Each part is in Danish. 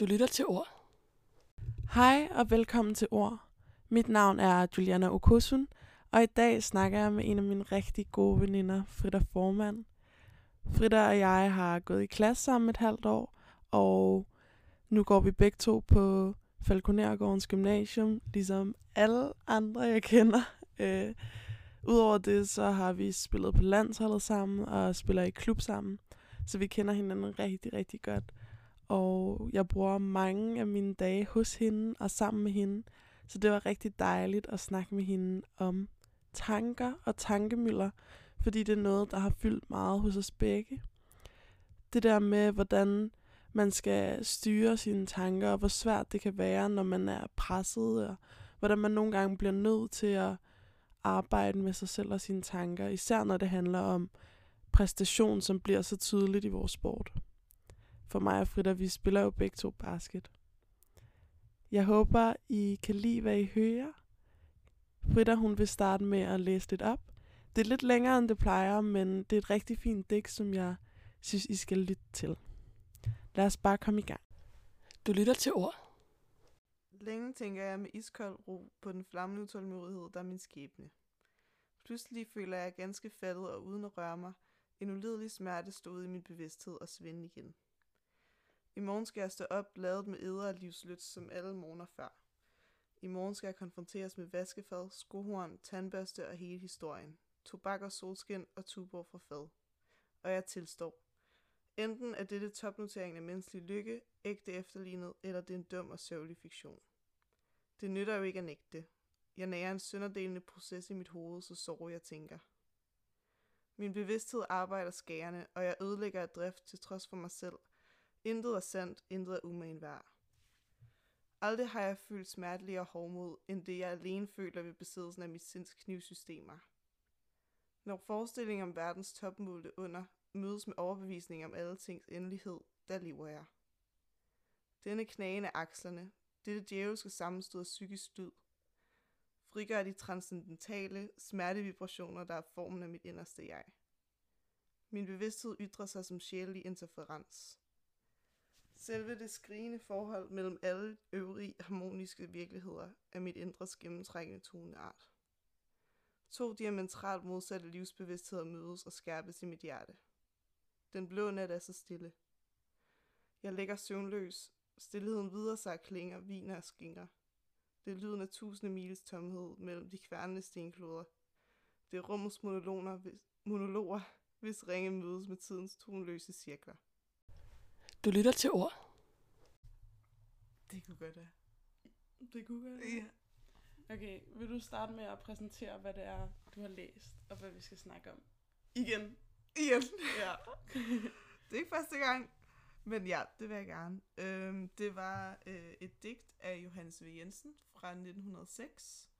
Du lytter til ord. Hej og velkommen til Ord. Mit navn er Juliana Okosun, og i dag snakker jeg med en af mine rigtig gode veninder, Frida Formand. Frida og jeg har gået i klasse sammen et halvt år, og nu går vi begge to på Falconergårdens Gymnasium, ligesom alle andre, jeg kender. Øh, Udover det, så har vi spillet på landsholdet sammen og spiller i klub sammen, så vi kender hinanden rigtig, rigtig godt og jeg bruger mange af mine dage hos hende og sammen med hende. Så det var rigtig dejligt at snakke med hende om tanker og tankemøller, fordi det er noget, der har fyldt meget hos os begge. Det der med, hvordan man skal styre sine tanker, og hvor svært det kan være, når man er presset, og hvordan man nogle gange bliver nødt til at arbejde med sig selv og sine tanker, især når det handler om præstation, som bliver så tydeligt i vores sport for mig og Frida, vi spiller jo begge to basket. Jeg håber, I kan lide, hvad I hører. Frida, hun vil starte med at læse lidt op. Det er lidt længere, end det plejer, men det er et rigtig fint digt, som jeg synes, I skal lytte til. Lad os bare komme i gang. Du lytter til ord. Længe tænker jeg med iskold ro på den flammende utålmodighed, der er min skæbne. Pludselig føler jeg ganske fattet og uden at røre mig, en ulidelig smerte stod i min bevidsthed og svinde igen. I morgen skal jeg stå op, ladet med æder og livslyt, som alle morgener før. I morgen skal jeg konfronteres med vaskefad, skohorn, tandbørste og hele historien. Tobak og solskin og tubor fra fad. Og jeg tilstår. Enten er dette topnotering af menneskelig lykke, ægte efterlignet, eller det er en dum og sørgelig fiktion. Det nytter jo ikke at nægte. Jeg nærer en sønderdelende proces i mit hoved, så sover jeg tænker. Min bevidsthed arbejder skærende, og jeg ødelægger af drift til trods for mig selv – Intet er sandt, intet er umagen værd. Aldrig har jeg følt smerteligere hårdmod, end det jeg alene føler ved besiddelsen af mit sinds knivsystemer. Når forestillingen om verdens topmålte under mødes med overbevisning om alle tings endelighed, der lever jeg. Denne knagen af akslerne, dette djævelske sammenstød af psykisk død, frigør de transcendentale smertevibrationer, der er formen af mit inderste jeg. Min bevidsthed ytrer sig som sjælelig interferens. Selve det skrigende forhold mellem alle øvrige harmoniske virkeligheder er mit indres gennemtrækkende toneart. To diametralt modsatte livsbevidstheder mødes og skærpes i mit hjerte. Den blå nat er så stille. Jeg ligger søvnløs. Stilheden videre sig og klinger, viner og skinger. Det er lyden af tusinde miles tomhed mellem de kværnende stenkloder. Det er rummets monologer, monologer, hvis ringe mødes med tidens tonløse cirkler. Du lytter til ord. Det kunne godt være. Det kunne godt Ja. Okay, vil du starte med at præsentere, hvad det er, du har læst, og hvad vi skal snakke om? Igen. Igen. Ja. det er ikke første gang. Men ja, det vil jeg gerne. Øhm, det var øh, et digt af Johannes V. Jensen fra 1906.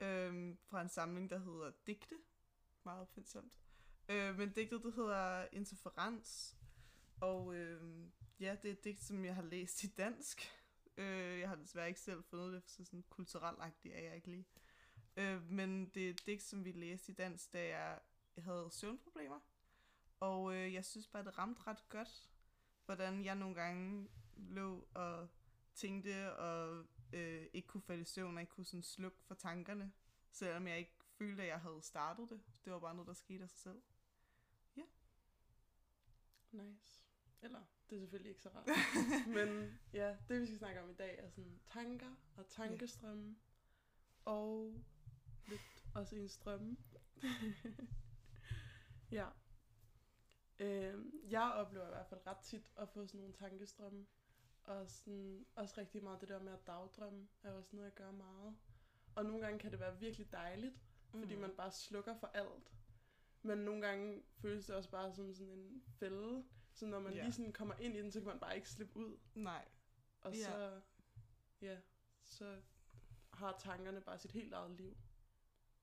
Øhm, fra en samling, der hedder Digte. Meget opfindsomt. Øh, men digtet, det hedder Interferens. Og øh, ja, det er et digt, som jeg har læst i dansk. Øh, jeg har desværre ikke selv fundet det, så sådan kulturelt er jeg ikke lige. Øh, men det er et digt, som vi læste i dansk, da jeg havde søvnproblemer. Og øh, jeg synes bare, det ramte ret godt, hvordan jeg nogle gange lå og tænkte og øh, ikke kunne falde i søvn, og ikke kunne sådan slukke for tankerne, selvom jeg ikke følte, at jeg havde startet det. Det var bare noget, der skete af sig selv. Ja. Nice. Eller, det er selvfølgelig ikke så rart. Men ja, det vi skal snakke om i dag er sådan tanker og tankestrømme. Yeah. Og lidt også en strømme. ja. Øh, jeg oplever i hvert fald ret tit at få sådan nogle tankestrømme. Og sådan, også rigtig meget det der med at dagdrømme er også noget, jeg gør meget. Og nogle gange kan det være virkelig dejligt, fordi mm. man bare slukker for alt. Men nogle gange føles det også bare som sådan en fælde, så når man ja. lige sådan kommer ind i den, så kan man bare ikke slippe ud. Nej. Og ja. så, ja, så har tankerne bare sit helt eget liv,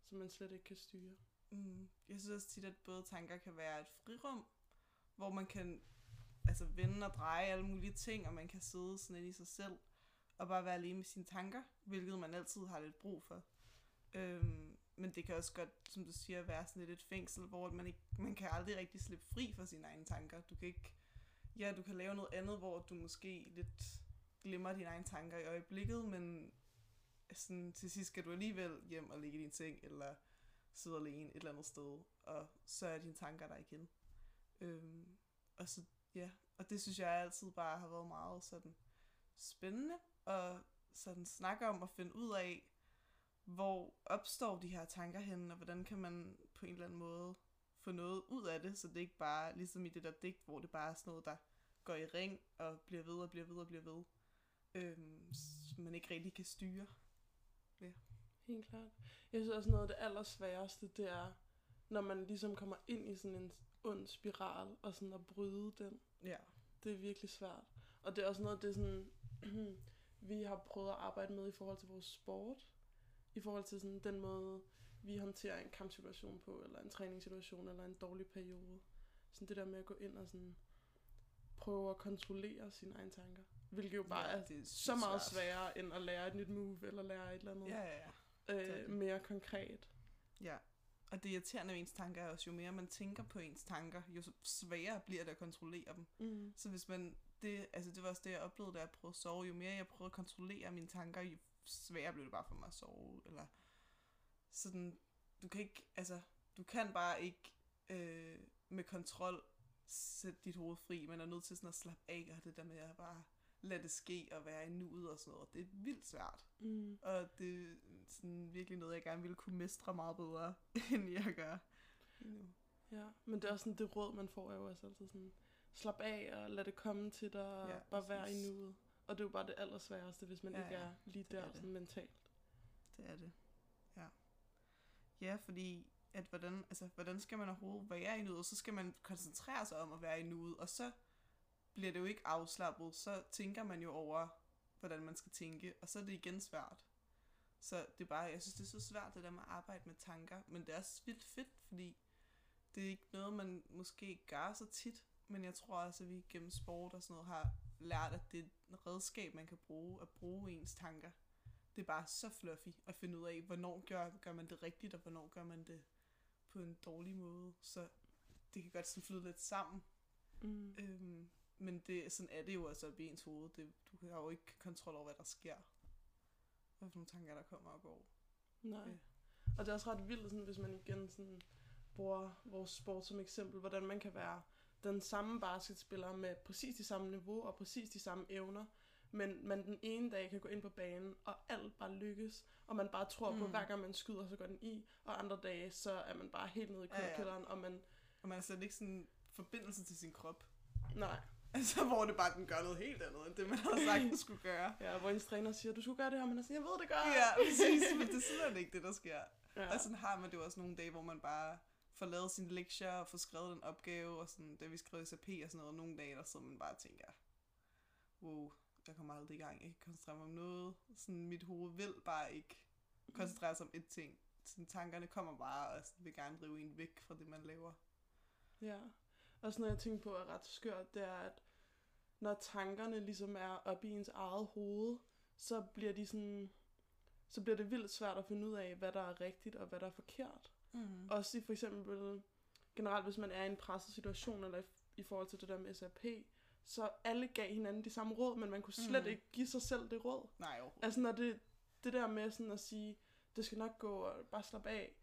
som man slet ikke kan styre. Mm. Jeg synes også tit, at både tanker kan være et frirum, hvor man kan altså vende og dreje alle mulige ting, og man kan sidde sådan lidt i sig selv, og bare være alene med sine tanker, hvilket man altid har lidt brug for. Øhm, men det kan også godt, som du siger, være sådan lidt et fængsel, hvor man, ikke, man kan aldrig rigtig slippe fri fra sine egne tanker. Du kan ikke, ja, du kan lave noget andet, hvor du måske lidt glemmer dine egne tanker i øjeblikket, men sådan, til sidst skal du alligevel hjem og ligge i din seng, eller sidde alene et eller andet sted, og så er dine tanker der igen. Øhm, og så, ja, og det synes jeg altid bare har været meget sådan spændende, og sådan snakke om at finde ud af, hvor opstår de her tanker henne, og hvordan kan man på en eller anden måde få noget ud af det, så det ikke bare ligesom i det der digt, hvor det bare er sådan noget, der går i ring og bliver ved og bliver ved og bliver ved, øhm, som man ikke rigtig kan styre. Helt klart. Jeg synes også noget af det allersværeste, det er, når man ligesom kommer ind i sådan en ond spiral, og sådan at bryde den. Ja. Det er virkelig svært. Og det er også noget det, sådan, vi har prøvet at arbejde med i forhold til vores sport. I forhold til sådan den måde, vi håndterer en kampsituation på, eller en træningssituation, eller en dårlig periode. Sådan det der med at gå ind og sådan prøve at kontrollere sine egne tanker. Hvilket jo bare Ja, er er så meget svært. sværere, end at lære et nyt move, eller lære et eller andet Ja, ja, ja. øh, det. mere konkret. Ja. Og det irriterende ved ens tanker er også, jo mere man tænker på ens tanker, jo sværere bliver det at kontrollere dem. Mm. Så hvis man, det, altså det var også det, jeg oplevede, da jeg prøvede at sove. Jo mere jeg prøvede at kontrollere mine tanker, jo sværere blev det bare for mig at sove. Eller sådan, du kan ikke, altså, du kan bare ikke øh, med kontrol sætte dit hoved fri. Man er nødt til sådan at slappe af, og det der med at bare lade det ske og være i nuet og sådan noget. Det er vildt svært. Mm. Og det er sådan virkelig noget, jeg gerne ville kunne mestre meget bedre, end jeg gør. Nu. Ja, men det er også sådan, det råd, man får, er jo også altid sådan, slap af og lad det komme til dig, og Ja, bare være i nuet. Og det er jo bare det allersværeste, hvis man Ja, ikke er lige det er der det. sådan mentalt. Det er det. Ja. Ja, fordi at hvordan, altså, hvordan skal man overhovedet være i nuet? Så skal man koncentrere sig om at være i nuet, og så bliver det jo ikke afslappet. Så tænker man jo over, hvordan man skal tænke, og så er det igen svært. Så det er bare, jeg synes, det er så svært, det der med at arbejde med tanker. Men det er også vildt fedt, fordi det er ikke noget, man måske gør så tit. Men jeg tror også, at vi gennem sport og sådan noget har lært, at det er et redskab, man kan bruge, at bruge ens tanker. Det er bare så fluffy at finde ud af, hvornår gør, gør man det rigtigt, og hvornår gør man det på en dårlig måde. Så det kan godt sådan flyde lidt sammen. Mm. Øhm, men det, sådan er det jo også op i ens hoved. Det, du har jo ikke kontrol over, hvad der sker. Hvad for nogle tanker, der kommer og går. Nej. Ja. Og det er også ret vildt, sådan, hvis man igen sådan, bruger vores sport som eksempel, hvordan man kan være den samme basketspiller med præcis de samme niveau og præcis de samme evner, men man den ene dag kan gå ind på banen, og alt bare lykkes, og man bare tror mm. på, hver gang man skyder, så går den i, og andre dage, så er man bare helt nede i Ja, ja. kælderen, og man, Og man har slet ikke sådan forbindelse til sin krop. nej, Altså, hvor det bare, den gør noget helt andet, end det, man havde sagt, den skulle gøre. ja, hvor ens træner siger, du skulle gøre det her, men er sådan, jeg ved det gør. Ja, præcis, men det er slet ikke det, der sker. ja. Og sådan har man det jo også nogle dage, hvor man bare få lavet sine lektier og få skrevet en opgave, og sådan, da vi skrev SAP og sådan noget, nogle dage, der sidder man bare og tænker, wow, jeg kommer aldrig i gang, jeg kan ikke koncentrere mig om noget. Sådan, mit hoved vil bare ikke koncentrere sig om et ting. Sådan, tankerne kommer bare og sådan, vil gerne drive en væk fra det, man laver. Ja, og sådan noget, jeg tænker på er ret skørt, det er, at når tankerne ligesom er oppe i ens eget hoved, så bliver de sådan, så bliver det vildt svært at finde ud af, hvad der er rigtigt og hvad der er forkert. Mm. Også i for eksempel, generelt hvis man er i en presset situation, eller i, i forhold til det der med SAP, så alle gav hinanden de samme råd, men man kunne slet Mhm. ikke give sig selv det råd. Nej, overhovedet. Altså når det, det der med sådan at sige, det skal nok gå, og bare slappe af,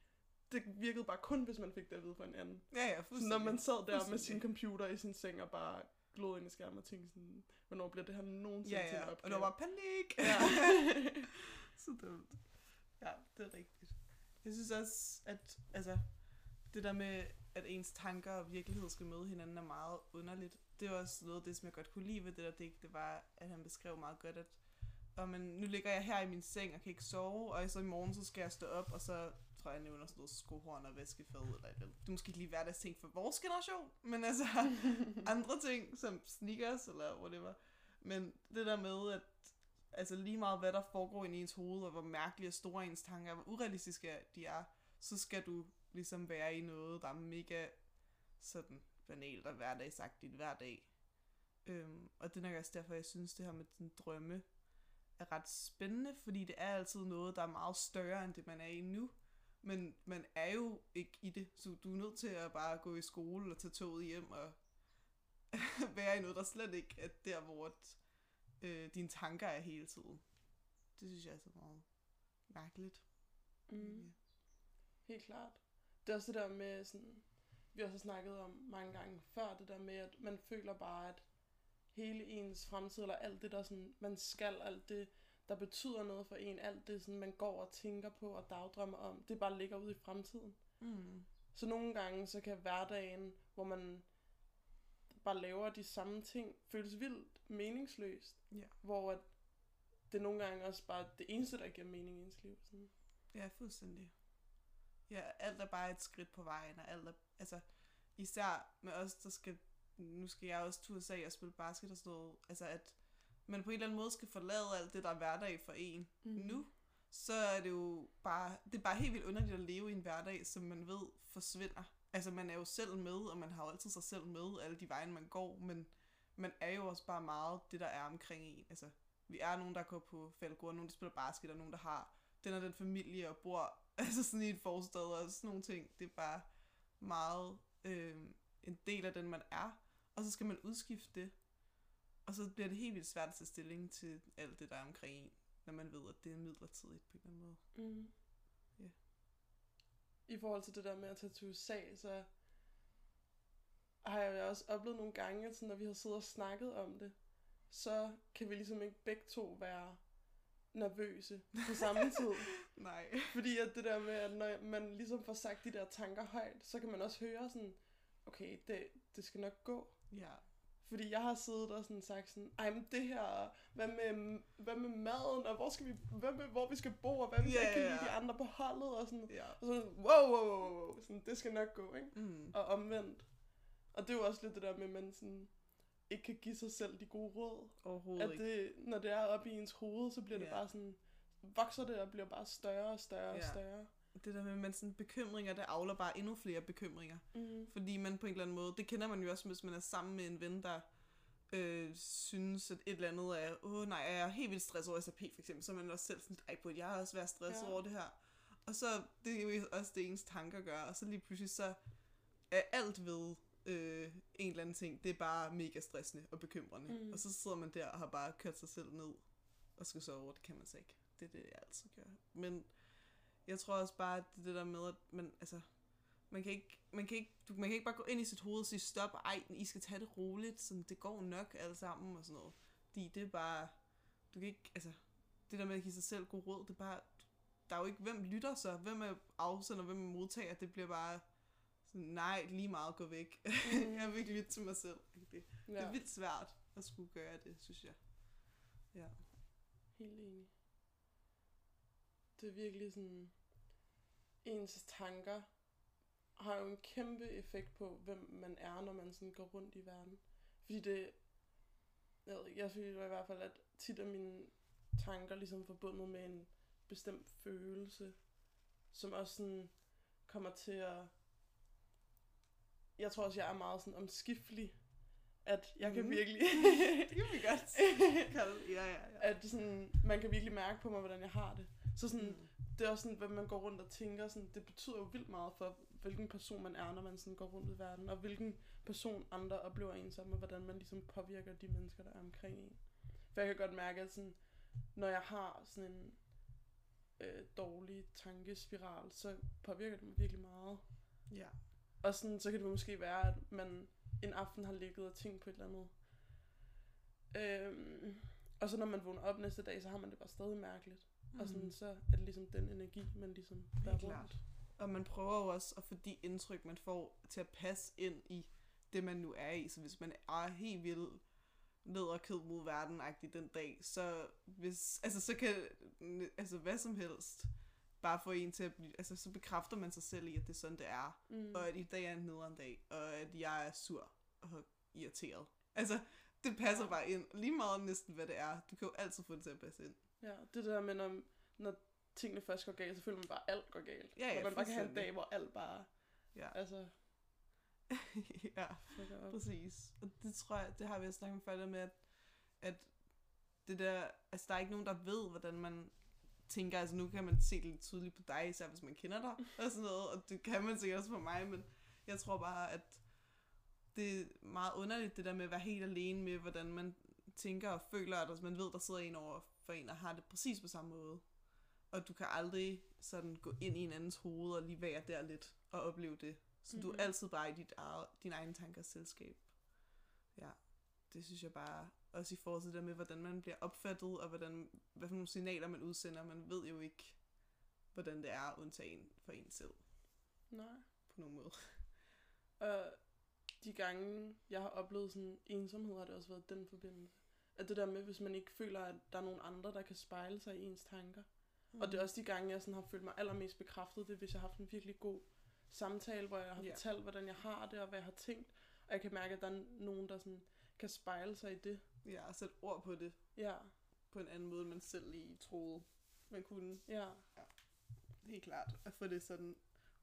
det virkede bare kun, hvis man fik det at vide fra en anden. Ja, ja, Så fuldstændig. når man sad der med sin computer i sin seng og bare glod ind i skærmen og tænkte sådan, hvornår bliver det her nogensinde Ja, til en ja, og opgave? der var panik. Ja. så dumt. Ja, det er rigtigt. Jeg synes også, at altså, det der med, at ens tanker og virkelighed skal møde hinanden, er meget underligt. Det var også noget af det, som jeg godt kunne lide ved det der digt, det var, at han beskrev meget godt, at og men, nu ligger jeg her i min seng og kan ikke sove, og så i morgen så skal jeg stå op, og så tror jeg, jeg nævner sådan noget skohorn og vaskefad, eller et. Det er måske ikke lige hverdagsting for vores generation, men altså andre ting, som sneakers eller whatever. Men det der med, at altså lige meget hvad der foregår i ens hoved, og hvor mærkelige og store ens tanker, hvor urealistiske de er, så skal du ligesom være i noget, der er mega sådan banalt og hverdagsagtigt hver dag. Øhm, og det er nok også derfor, jeg synes, det her med den drømme er ret spændende, fordi det er altid noget, der er meget større end det, man er i nu. Men man er jo ikke i det, så du er nødt til at bare gå i skole og tage toget hjem og være i noget, der slet ikke er der, hvor øh, dine tanker er hele tiden. Det synes jeg er så meget mærkeligt. Mm. Helt klart. Det er også det der med sådan, vi har også snakket om mange gange før, det der med, at man føler bare, at hele ens fremtid, eller alt det der sådan, man skal, alt det, der betyder noget for en, alt det sådan, man går og tænker på og dagdrømmer om, det bare ligger ude i fremtiden. Mm. Så nogle gange, så kan hverdagen, hvor man bare laver de samme ting, føles vildt meningsløst. Ja. Hvor at det nogle gange også bare det eneste, der giver mening i ens liv. Sådan. Ja, fuldstændig. Ja, alt er bare et skridt på vejen, og alt er, altså, især med os, der skal, nu skal jeg også til USA og spille basket og sådan noget, altså at man på en eller anden måde skal forlade alt det, der er hverdag for en mm. nu, så er det jo bare, det er bare helt vildt underligt at leve i en hverdag, som man ved forsvinder. Altså man er jo selv med, og man har jo altid sig selv med, alle de veje, man går, men man er jo også bare meget det, der er omkring en. Altså, vi er nogen, der går på faldgård, nogen, der spiller basket, og nogen, der har den og den familie og bor altså sådan i et forstad og sådan nogle ting. Det er bare meget øh, en del af den, man er. Og så skal man udskifte det. Og så bliver det helt vildt svært at tage stilling til alt det, der er omkring en, når man ved, at det er midlertidigt på en eller anden måde. Mm. I forhold til det der med at tage til USA, så har jeg jo også oplevet nogle gange, at sådan, når vi har siddet og snakket om det, så kan vi ligesom ikke begge to være nervøse på samme tid. Nej. Fordi at det der med, at når man ligesom får sagt de der tanker højt, så kan man også høre sådan, okay, det, det skal nok gå. Ja. Fordi jeg har siddet og sådan sagt sådan, ej, men det her, hvad med, hvad med maden, og hvor, skal vi, hvad med, hvor vi skal bo, og hvad hvis yeah, jeg kan lide de andre på holdet, og sådan, Ja. og sådan, wow, wow, wow, wow, sådan, det skal nok gå, ikke? Mm. Og omvendt. Og det er jo også lidt det der med, at man sådan, ikke kan give sig selv de gode råd. Overhovedet At ikke. det, når det er oppe i ens hoved, så bliver det Ja. bare sådan, vokser det og bliver bare større og større og Ja. større. Det der med, man sådan bekymringer, det avler bare endnu flere bekymringer. Mm. Fordi man på en eller anden måde, det kender man jo også, hvis man er sammen med en ven, der øh, synes, at et eller andet er, åh nej, jeg er helt vildt stresset over SAP for eksempel, så er man også selv sådan, ej, burde jeg også være stresset Ja. over det her? Og så, det er jo også det ens tanker gør, og så lige pludselig så er alt ved øh, en eller anden ting, det er bare mega stressende og bekymrende. Mm. Og så sidder man der og har bare kørt sig selv ned og skal sove, det kan man så ikke. Det er det, jeg altid gør. Men jeg tror også bare, at det, det der med, at man, altså, man kan ikke, man kan ikke, du, man kan ikke bare gå ind i sit hoved og sige, stop, ej, I skal tage det roligt, sådan, det går nok alle sammen og sådan noget. Fordi det er bare, du kan ikke, altså, det der med at give sig selv god råd, det er bare, der er jo ikke, hvem lytter så, hvem er afsender, hvem er modtager, det bliver bare sådan, nej, lige meget, gå væk. Mm. jeg vil ikke lytte til mig selv. Det, det Ja, er vildt svært at skulle gøre det, synes jeg. Ja. helt enig. Det er virkelig sådan, ens tanker har jo en kæmpe effekt på, hvem man er, når man sådan går rundt i verden. Fordi det, jeg, ved ikke, jeg synes i hvert fald, at tit er mine tanker ligesom forbundet med en bestemt følelse, som også sådan kommer til at... Jeg tror også, jeg er meget sådan omskiftelig, at jeg kan Mhm. virkelig... Det kan vi godt kalde Ja, ja, ja. at sådan, man kan virkelig mærke på mig, hvordan jeg har det. Så sådan, Mm. det er også sådan, hvad man går rundt og tænker, sådan, det betyder jo vildt meget for, hvilken person man er, når man sådan går rundt i verden, og hvilken person andre oplever en som, og hvordan man ligesom påvirker de mennesker, der er omkring en. For jeg kan godt mærke, at sådan, når jeg har sådan en øh, dårlig tankespiral, så påvirker det mig virkelig meget. Ja. Og sådan, så kan det måske være, at man en aften har ligget og tænkt på et eller andet. Øhm, og så når man vågner op næste dag, så har man det bare stadig mærkeligt. Mm. Og sådan, så er det ligesom den energi, man ligesom bærer rundt. klart. Og man prøver jo også at få de indtryk, man får, til at passe ind i det, man nu er i. Så hvis man er helt vildt ned og kød mod verden den dag, så, hvis, altså, så kan altså, hvad som helst bare få en til at blive, altså så bekræfter man sig selv i, at det er sådan, det er. Mm. Og at i dag er en nederen dag, og at jeg er sur og irriteret. Altså, det passer Ja. bare ind. Lige meget næsten, hvad det er. Du kan jo altid få det til at passe ind. Ja, det der med, når, når tingene først går galt, så føler man bare, at alt går galt. Ja, ja, og man bare kan have en dag, hvor alt bare, Ja, altså, ja. Præcis. Og det tror jeg, det har vi snakket om før, det med, at, at det der, altså der er ikke nogen, der ved, hvordan man tænker, altså nu kan man se det lidt tydeligt på dig, især hvis man kender dig, og sådan noget, og det kan man sikkert også på mig, men jeg tror bare, at det er meget underligt, det der med at være helt alene med, hvordan man tænker og føler, at man ved, der sidder en over for en, og har det præcis på samme måde. Og du kan aldrig sådan gå ind i en andens hoved og lige være der lidt og opleve det. Så mm-hmm. du er Mhm. altid bare i dit eget, din egen tankers selskab. Ja, det synes jeg bare, også i forhold til det der med, hvordan man bliver opfattet, og hvordan, hvad for nogle signaler man udsender. Man ved jo ikke, hvordan det er undtagen for en selv, Nej. på nogen måde. Og de gange, jeg har oplevet sådan ensomhed, har det også været den forbindelse. At det der med, hvis man ikke føler, at der er nogen andre, der kan spejle sig i ens tanker. Mm. Og det er også de gange, jeg sådan har følt mig allermest bekræftet, det er, hvis jeg har haft en virkelig god samtale, hvor jeg har Ja. fortalt, hvordan jeg har det, og hvad jeg har tænkt. Og jeg kan mærke, at der er nogen, der sådan kan spejle sig i det. Ja, og sætte ord på det Ja, på en anden måde, end man selv lige troede, man kunne. ja, Helt klart. At få det sådan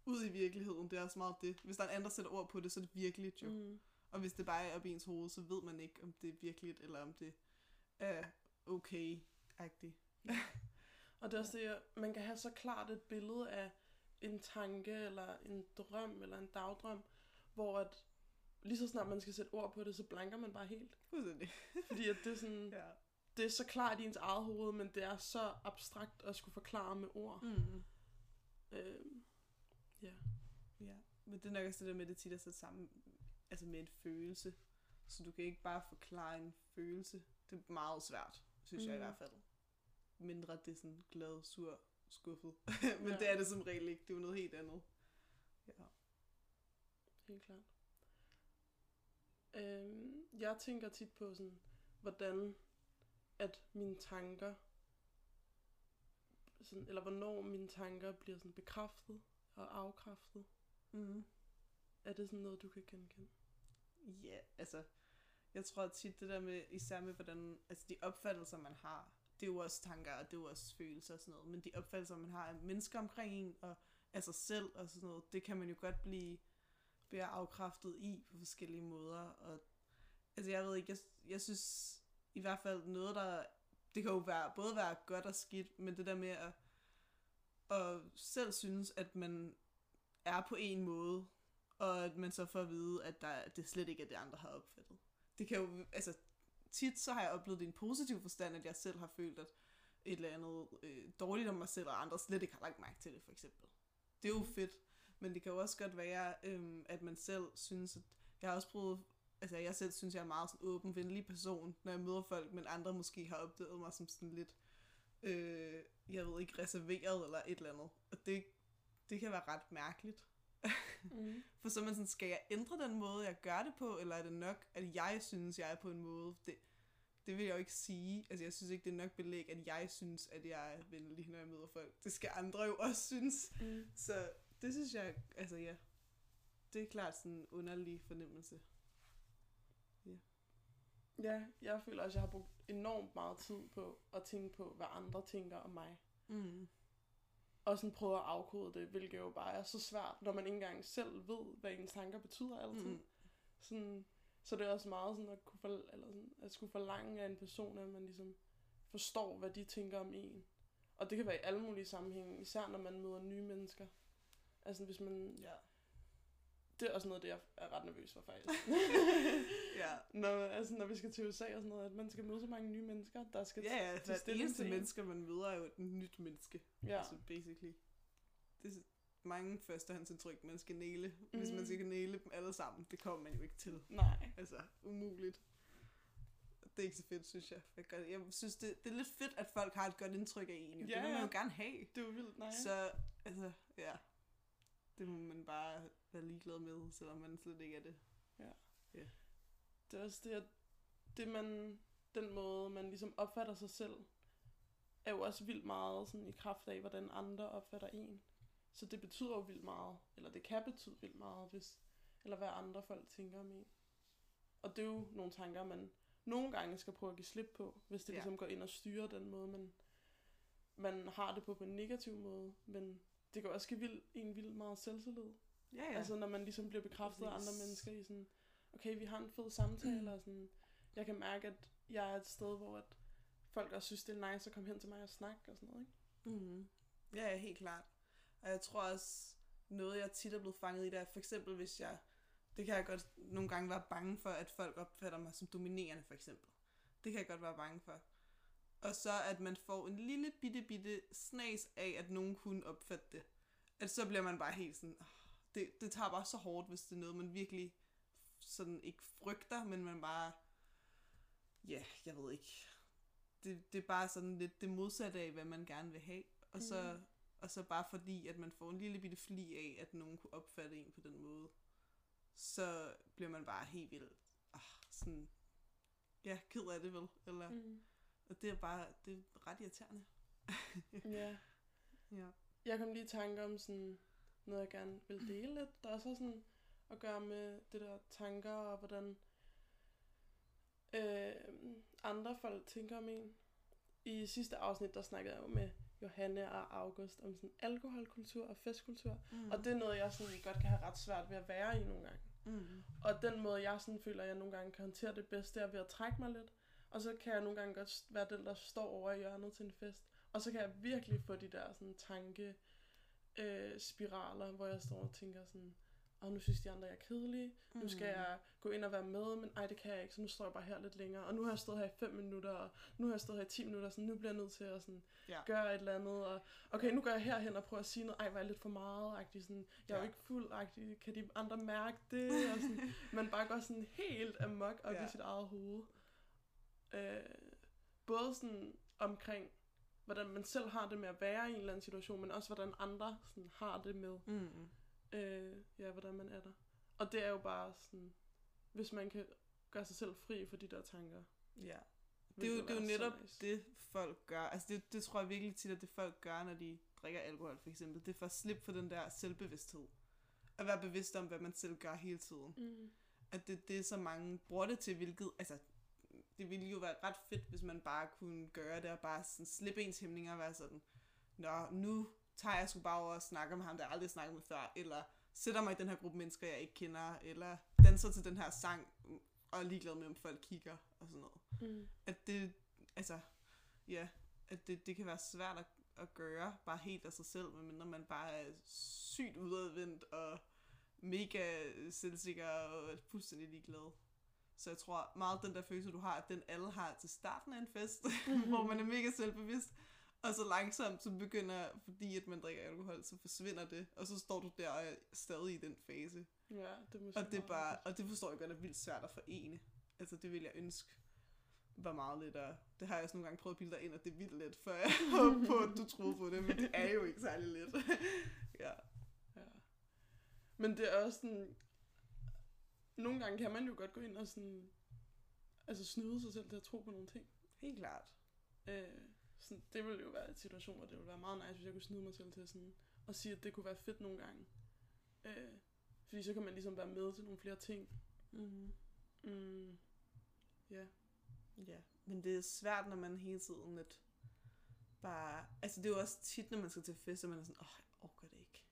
ud i virkeligheden, det er også meget det. Hvis der er en anden, der sætter ord på det, så er det virkeligt jo. Mm. Og hvis det bare er op i ens hoved, så ved man ikke, om det er virkeligt, eller om det er okay-agtigt. Og det er også det, at man kan have så klart et billede af en tanke, eller en drøm, eller en dagdrøm, hvor at lige så snart man skal sætte ord på det, så blanker man bare helt. Fuldstændig. Fordi at det er sådan, Ja. det er så klart i ens eget hoved, men det er så abstrakt at skulle forklare med ord. Mm. Øh, ja. Ja. Men det er nok også det der med, at det tit er sat sammen altså med en følelse. Så du kan ikke bare forklare en følelse. Det er meget svært, synes mm. jeg i Mhm. hvert fald. Mindre det er sådan glad, sur, skuffet. Men ja. det er det som regel ikke. Det er jo noget helt andet. Ja. Helt klart. Øhm, jeg tænker tit på sådan, hvordan at mine tanker, sådan, eller hvornår mine tanker bliver sådan bekræftet og afkræftet. Mm. Er det sådan noget, du kan genkende? Ja, altså, jeg tror tit det der med, især med hvordan, altså de opfattelser, man har, det er jo også tanker, og det er jo også følelser og sådan noget, men de opfattelser, man har af mennesker omkring en, og af sig selv og sådan noget, det kan man jo godt blive, blive afkræftet i på forskellige måder, og altså jeg ved ikke, jeg, jeg synes i hvert fald noget, der, det kan jo være, både være godt og skidt, men det der med at, at selv synes, at man er på en måde, og at man så får at vide, at der, det slet ikke er det, andre har opfattet. Det kan jo, altså tit så har jeg oplevet det i en positiv forstand, at jeg selv har følt, at et eller andet øh, dårligt om mig selv, og andre slet ikke har lagt mærke til det, for eksempel. Det er jo fedt, men det kan jo også godt være, øh, at man selv synes, at jeg har også prøvet, altså jeg selv synes, jeg er en meget sådan åben, venlig person, når jeg møder folk, men andre måske har opdaget mig som sådan lidt, øh, jeg ved ikke, reserveret eller et eller andet. Og det, det kan være ret mærkeligt. Mm. For så er man sådan, skal jeg ændre den måde, jeg gør det på, eller er det nok, at jeg synes, jeg er på en måde? Det, det vil jeg jo ikke sige. Altså, jeg synes ikke, det er nok belæg, at jeg synes, at jeg er venlig, når jeg møder folk. Det skal andre jo også synes. Mm. Så det synes jeg, altså ja, det er klart sådan en underlig fornemmelse. Ja, jeg føler også, at jeg har brugt enormt meget tid på at tænke på, hvad andre tænker om mig. Mm. Og sådan prøve at afkode det, hvilket jo bare er så svært, når man ikke engang selv ved, hvad ens tanker betyder altid. Mm. Sådan, så det er også meget sådan at, kunne for, eller sådan, at skulle forlange af en person, at man ligesom forstår, hvad de tænker om en. Og det kan være i alle mulige sammenhænge, især når man møder nye mennesker. Altså hvis man... Ja. Det er også noget, det jeg er ret nervøs for faktisk. ja. når, altså, når vi skal til USA og sådan noget, at man skal møde så mange nye mennesker, der skal Ja, ja, hver eneste til en. menneske, man møder, er jo et nyt menneske. Ja. Altså, basically. Det er mange førstehåndsindtryk, man skal næle. Mm. Hvis man Mhm. skal næle dem alle sammen, det kommer man jo ikke til. Nej. Altså, umuligt. Det er ikke så fedt, synes jeg. Jeg, gør, jeg synes, det, det er lidt fedt, at folk har et godt indtryk af en. Ja, det vil man jo gerne have. Det er jo vildt, nej. Så, altså, ja. Det må man bare være ligeglad med, selvom man slet ikke er det. Det er også det, at det man, den måde, man ligesom opfatter sig selv, er jo også vildt meget sådan i kraft af, hvordan andre opfatter en. Så det betyder jo vildt meget, eller det kan betyde vildt meget, hvis, eller hvad andre folk tænker om en. Og det er jo nogle tanker, man nogle gange skal prøve at give slip på, hvis det Ja. ja. ligesom går ind og styrer den måde, man, man har det på på en negativ måde. Men det kan også give vild, en vildt meget selvtillid. Ja, Ja. Altså når man ligesom bliver bekræftet af andre mennesker i sådan, okay, vi har en fed samtale, og sådan, jeg kan mærke, at jeg er et sted, hvor at folk også synes, det er nice at komme hen til mig og snakke og sådan noget, ikke? Mm-hmm. Ja, ja, helt klart. Og jeg tror også, noget jeg tit er blevet fanget i, det er for eksempel, hvis jeg, det kan jeg godt nogle gange være bange for, at folk opfatter mig som dominerende, for eksempel. Det kan jeg godt være bange for. Og så at man får en lille bitte bitte snas af, at nogen kunne opfatte det. At så bliver man bare helt sådan, "Åh, det, det tager bare så hårdt, hvis det er noget, man virkelig sådan ikke frygter, men man bare, ja, jeg ved ikke. Det, det er bare sådan lidt det modsatte af, hvad man gerne vil have. Og så, Mm. og så bare fordi, at man får en lille bitte fli af, at nogen kunne opfatte en på den måde, så bliver man bare helt vildt, ah, sådan, ja, ked af det vel, eller, mm. Og det er bare, det er ret irriterende. Ja. Ja. Jeg kom lige i tanke om sådan noget, jeg gerne vil dele lidt. Der er så sådan at gøre med det der tanker og hvordan øh, andre folk tænker om en. I sidste afsnit, der snakkede jeg jo med Johanne og August om sådan alkoholkultur og festkultur. Mm. Mm. Og det er noget, jeg sådan godt kan have ret svært ved at være i nogle gange. Mm. Og den måde, jeg sådan føler, at jeg nogle gange kan håndtere det bedst, det er ved at trække mig lidt. Og så kan jeg nogle gange godt være den, der står over i hjørnet til en fest. Og så kan jeg virkelig få de der sådan tanke øh, spiraler, hvor jeg står og tænker sådan, og nu synes de andre, jeg er kedelig. Nu skal jeg gå ind og være med, men ej, det kan jeg ikke, så nu står jeg bare her lidt længere. Og nu har jeg stået her i 5 minutter, og nu har jeg stået her i 10 minutter, så nu bliver jeg nødt til at sådan, Ja. gøre et eller andet. Og okay, nu går jeg herhen og prøver at sige noget, ej, var jeg lidt for meget, agtig, sådan, jeg er jo ikke fuld, agtig, kan de andre mærke det? Og sådan, man bare går sådan helt amok op Ja. i sit eget hoved. Øh, både sådan omkring, hvordan man selv har det med at være i en eller anden situation, men også hvordan andre sådan, har det med, Mm. øh, ja, hvordan man er der. Og det er jo bare sådan, hvis man kan gøre sig selv fri for de der tanker. Ja. Det er jo, det er jo netop nice. det, folk gør. Altså det, det tror jeg virkelig tit, at det folk gør, når de drikker alkohol for eksempel. Det er for at slippe for den der selvbevidsthed. At være bevidst om, hvad man selv gør hele tiden. Mm. At det, det er så mange bruger det til, hvilket... Altså, det ville jo være ret fedt, hvis man bare kunne gøre det, og bare sådan slippe ens hæmninger og være sådan, Nå, nu tager jeg sgu bare over og snakker med ham, der jeg aldrig snakket med før, eller sætter mig i den her gruppe mennesker, jeg ikke kender, eller danser til den her sang, og er ligeglad med, om folk kigger, og sådan noget Mm. at det, altså, ja, at det, det kan være svært at, at gøre, bare helt af sig selv, medmindre man bare er sygt udadvendt og mega selvsikker og fuldstændig ligeglad. Så jeg tror meget den der følelse, du har, at den alle har til starten af en fest, hvor man er mega selvbevidst, og så langsomt, så begynder, fordi at man drikker alkohol, så forsvinder det, og så står du der og er stadig i den fase. Ja, det må Og det, er bare, og det forstår jeg godt er vildt svært at forene. Altså det vil jeg ønske var meget lettere. Det har jeg også nogle gange prøvet at bilde dig ind, at det er vildt let, før jeg håber på, at du troede på det, men det er jo ikke særlig let. ja. Ja. Men det er også sådan... Nogle gange kan man jo godt gå ind og sådan... Altså snyde sig selv til at tro på nogle ting. Helt klart. Øh, sådan, det ville jo være en situation, hvor det ville være meget nice, hvis jeg kunne snyde mig selv til sådan... Og sige, at det kunne være fedt nogle gange. Øh, fordi så kan man ligesom være med til nogle flere ting. Mm-hmm. Mm, ja. Ja, men det er svært, når man hele tiden lidt bare... Altså det er jo også tit, når man skal til fest, at man er sådan, åh, oh, jeg orker det ikke.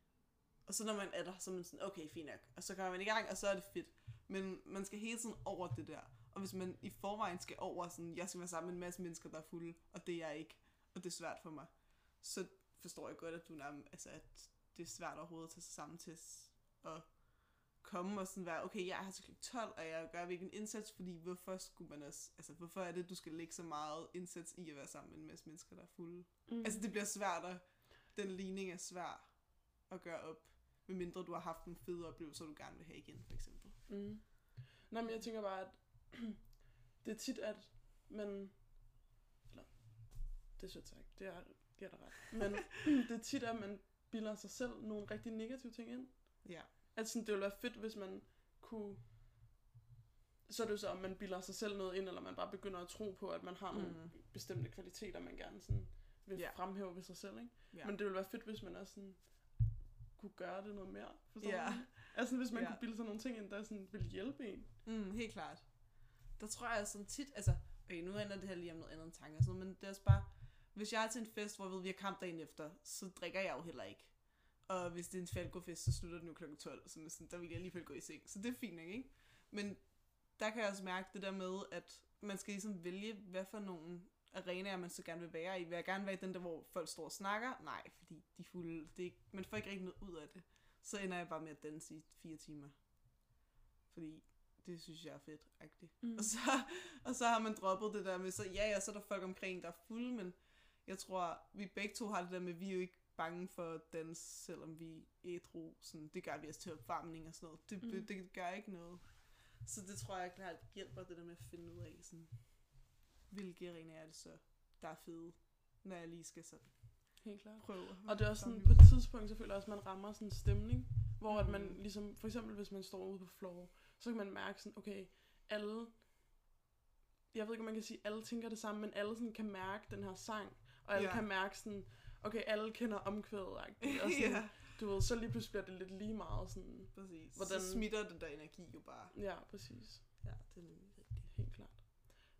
Og så når man er der, så er man sådan, okay, fint nok. Og så kommer man i gang, og så er det fedt. Men man skal hele tiden over det der. Og hvis man i forvejen skal over sådan, jeg skal være sammen med en masse mennesker, der er fulde, og det er jeg ikke, og det er svært for mig, så forstår jeg godt, at du nærmest, altså, at det er svært overhovedet at tage sig sammen til at komme og sådan være, okay, jeg her til kl. 12, og jeg gør virkelig en indsats, fordi hvorfor skulle man også, altså hvorfor er det, du skal lægge så meget indsats i at være sammen med en masse mennesker, der er fulde? Mm. Altså det bliver svært, at den ligning er svær at gøre op, medmindre du har haft en fed oplevelse, du gerne vil have igen, for eksempel. Mm. Nej, men jeg tænker bare, at det er tit, at man... Eller, det er sødt sagt, det er, det er der ret. Men det er tit, at man bilder sig selv nogle rigtig negative ting ind. Ja. At sådan, det ville være fedt, hvis man kunne... Så er det jo så, om man bilder sig selv noget ind, eller man bare begynder at tro på, at man har nogle Mm. bestemte kvaliteter, man gerne sådan vil Ja. fremhæve ved sig selv. Ikke? Ja. Men det ville være fedt, hvis man også sådan kunne gøre det noget mere. Forstår Ja. du? Altså hvis man Ja. kunne bilde sig nogle ting ind, der sådan ville hjælpe en. Mm, helt klart. Der tror jeg sådan tit, altså, okay, nu handler det her lige om noget andet end tanker sådan men det er også bare, hvis jeg er til en fest, hvor jeg ved, vi har kamp dagen efter, så drikker jeg jo heller ikke. Og hvis det er en falgofest, så slutter den jo kl. 12, så sådan, der vil jeg alligevel gå i seng. Så det er fint, ikke? Men der kan jeg også mærke det der med, at man skal ligesom vælge, hvad for nogle arenaer, man så gerne vil være i. Vil jeg gerne være i den der, hvor folk står og snakker? Nej, fordi de er fulde. Det er ikke, man får ikke rigtig noget ud af det. Så ender jeg bare med at danse i fire timer. Fordi det synes jeg er fedt. Mm. Og, så, og så har man droppet det der med, så ja, ja, så er der folk omkring, der er fulde, men jeg tror, vi begge to har det der med, vi er jo ikke bange for at danse, selvom vi er ædru. Sådan, det gør vi også til opvarmning og sådan noget. Det, Mm. mm. det gør ikke noget. Så det tror jeg klart hjælper det der med at finde ud af, sådan, hvilke arenaer er det så, der er fede, når jeg lige skal sådan Helt klart. prøve. Og det er også sådan, på et tidspunkt, så føler jeg også, at man rammer sådan en stemning, hvor at man Mhm. ligesom, for eksempel hvis man står ude på floor, så kan man mærke sådan, okay, alle, jeg ved ikke, om man kan sige, alle tænker det samme, men alle sådan kan mærke den her sang, og alle Ja. kan mærke sådan, okay, alle kender omkvædet, og sådan, ja, du ved, så lige pludselig bliver det lidt lige meget sådan, præcis. Hvordan- Så smitter den der energi jo bare. ja, præcis, Ja, det er nemlig.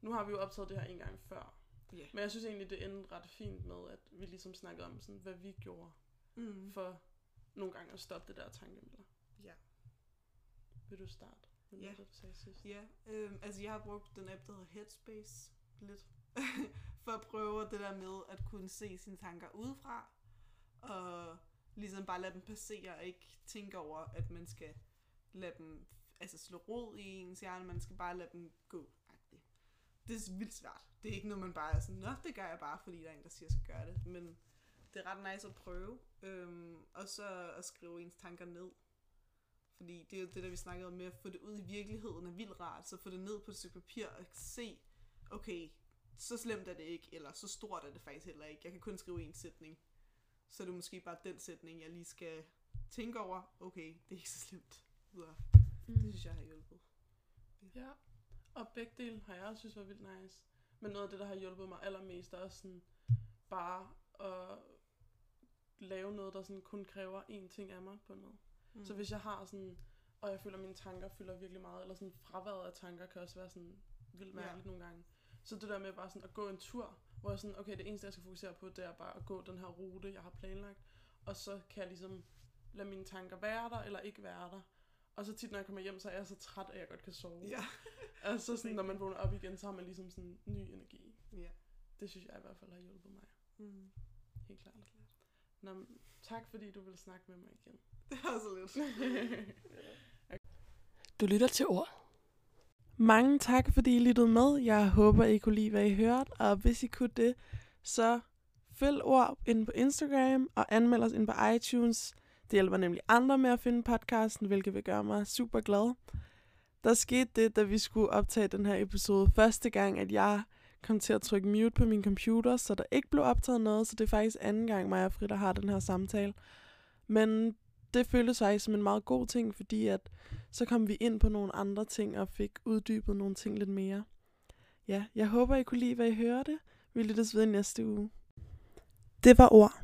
Nu har vi jo optaget det her en gang før, Ja. men jeg synes egentlig, det endte ret fint med, at vi ligesom snakkede om, sådan, hvad vi gjorde Mm. for nogle gange at stoppe det der tankemøller. Ja. Vil du starte? Ja. noget, det, sagde sidst? Ja, øhm, altså jeg har brugt den app, der hedder Headspace lidt, for at prøve det der med at kunne se sine tanker udefra, og ligesom bare lade dem passere, og ikke tænke over, at man skal lade dem altså slå rod i ens hjerne, man skal bare lade dem gå. Det er vildt svært. Det er ikke noget, man bare er sådan, nå, det gør jeg bare, fordi der er en, der siger, at jeg skal gøre det. Men det er ret nice at prøve, øhm, og så at skrive ens tanker ned. Fordi det er jo det, der vi snakkede om med at få det ud i virkeligheden er vildt rart. Så få det ned på et stykke papir og se, okay, så slemt er det ikke, eller så stort er det faktisk heller ikke. Jeg kan kun skrive en sætning. Så er det måske bare den sætning, jeg lige skal tænke over. Okay, det er ikke så slemt. Videre. Det Mm. synes jeg har hjulpet. Ja, og begge dele har jeg også synes var vildt nice. Men noget af det, der har hjulpet mig allermest, er også sådan bare at lave noget, der sådan kun kræver én ting af mig på måde. Mm. Så hvis jeg har sådan, og jeg føler, at mine tanker fylder virkelig meget, eller sådan fraværet af tanker kan også være sådan vildt Ja. mærkeligt nogle gange. Så det der med bare sådan at gå en tur, hvor jeg sådan, okay, det eneste, jeg skal fokusere på, det er bare at gå den her rute, jeg har planlagt. Og så kan jeg ligesom lade mine tanker være der, eller ikke være der. Og så tit, når jeg kommer hjem, så er jeg så træt, at jeg godt kan sove. Ja. Altså sådan, når man vågner op igen, så har man ligesom sådan ny energi. ja. Det synes jeg i hvert fald har hjulpet mig. Mm. Helt klart. Nå, men tak fordi du vil snakke med mig igen. Det er så lidt. Du lytter til ord. Mange tak, fordi I lyttede med. Jeg håber, I kunne lide, hvad I hørte. Og hvis I kunne det, så følg ord ind på Instagram og anmeld os ind på iTunes. Det hjælper nemlig andre med at finde podcasten, hvilket vil gøre mig super glad. Der skete det, da vi skulle optage den her episode første gang, at jeg kom til at trykke mute på min computer, så der ikke blev optaget noget, så det er faktisk anden gang, mig og Frida har den her samtale. Men det føltes faktisk som en meget god ting, fordi at så kom vi ind på nogle andre ting og fik uddybet nogle ting lidt mere. Ja, jeg håber, I kunne lide, hvad I hørte. Vi lyttes ved næste uge. Det var ord.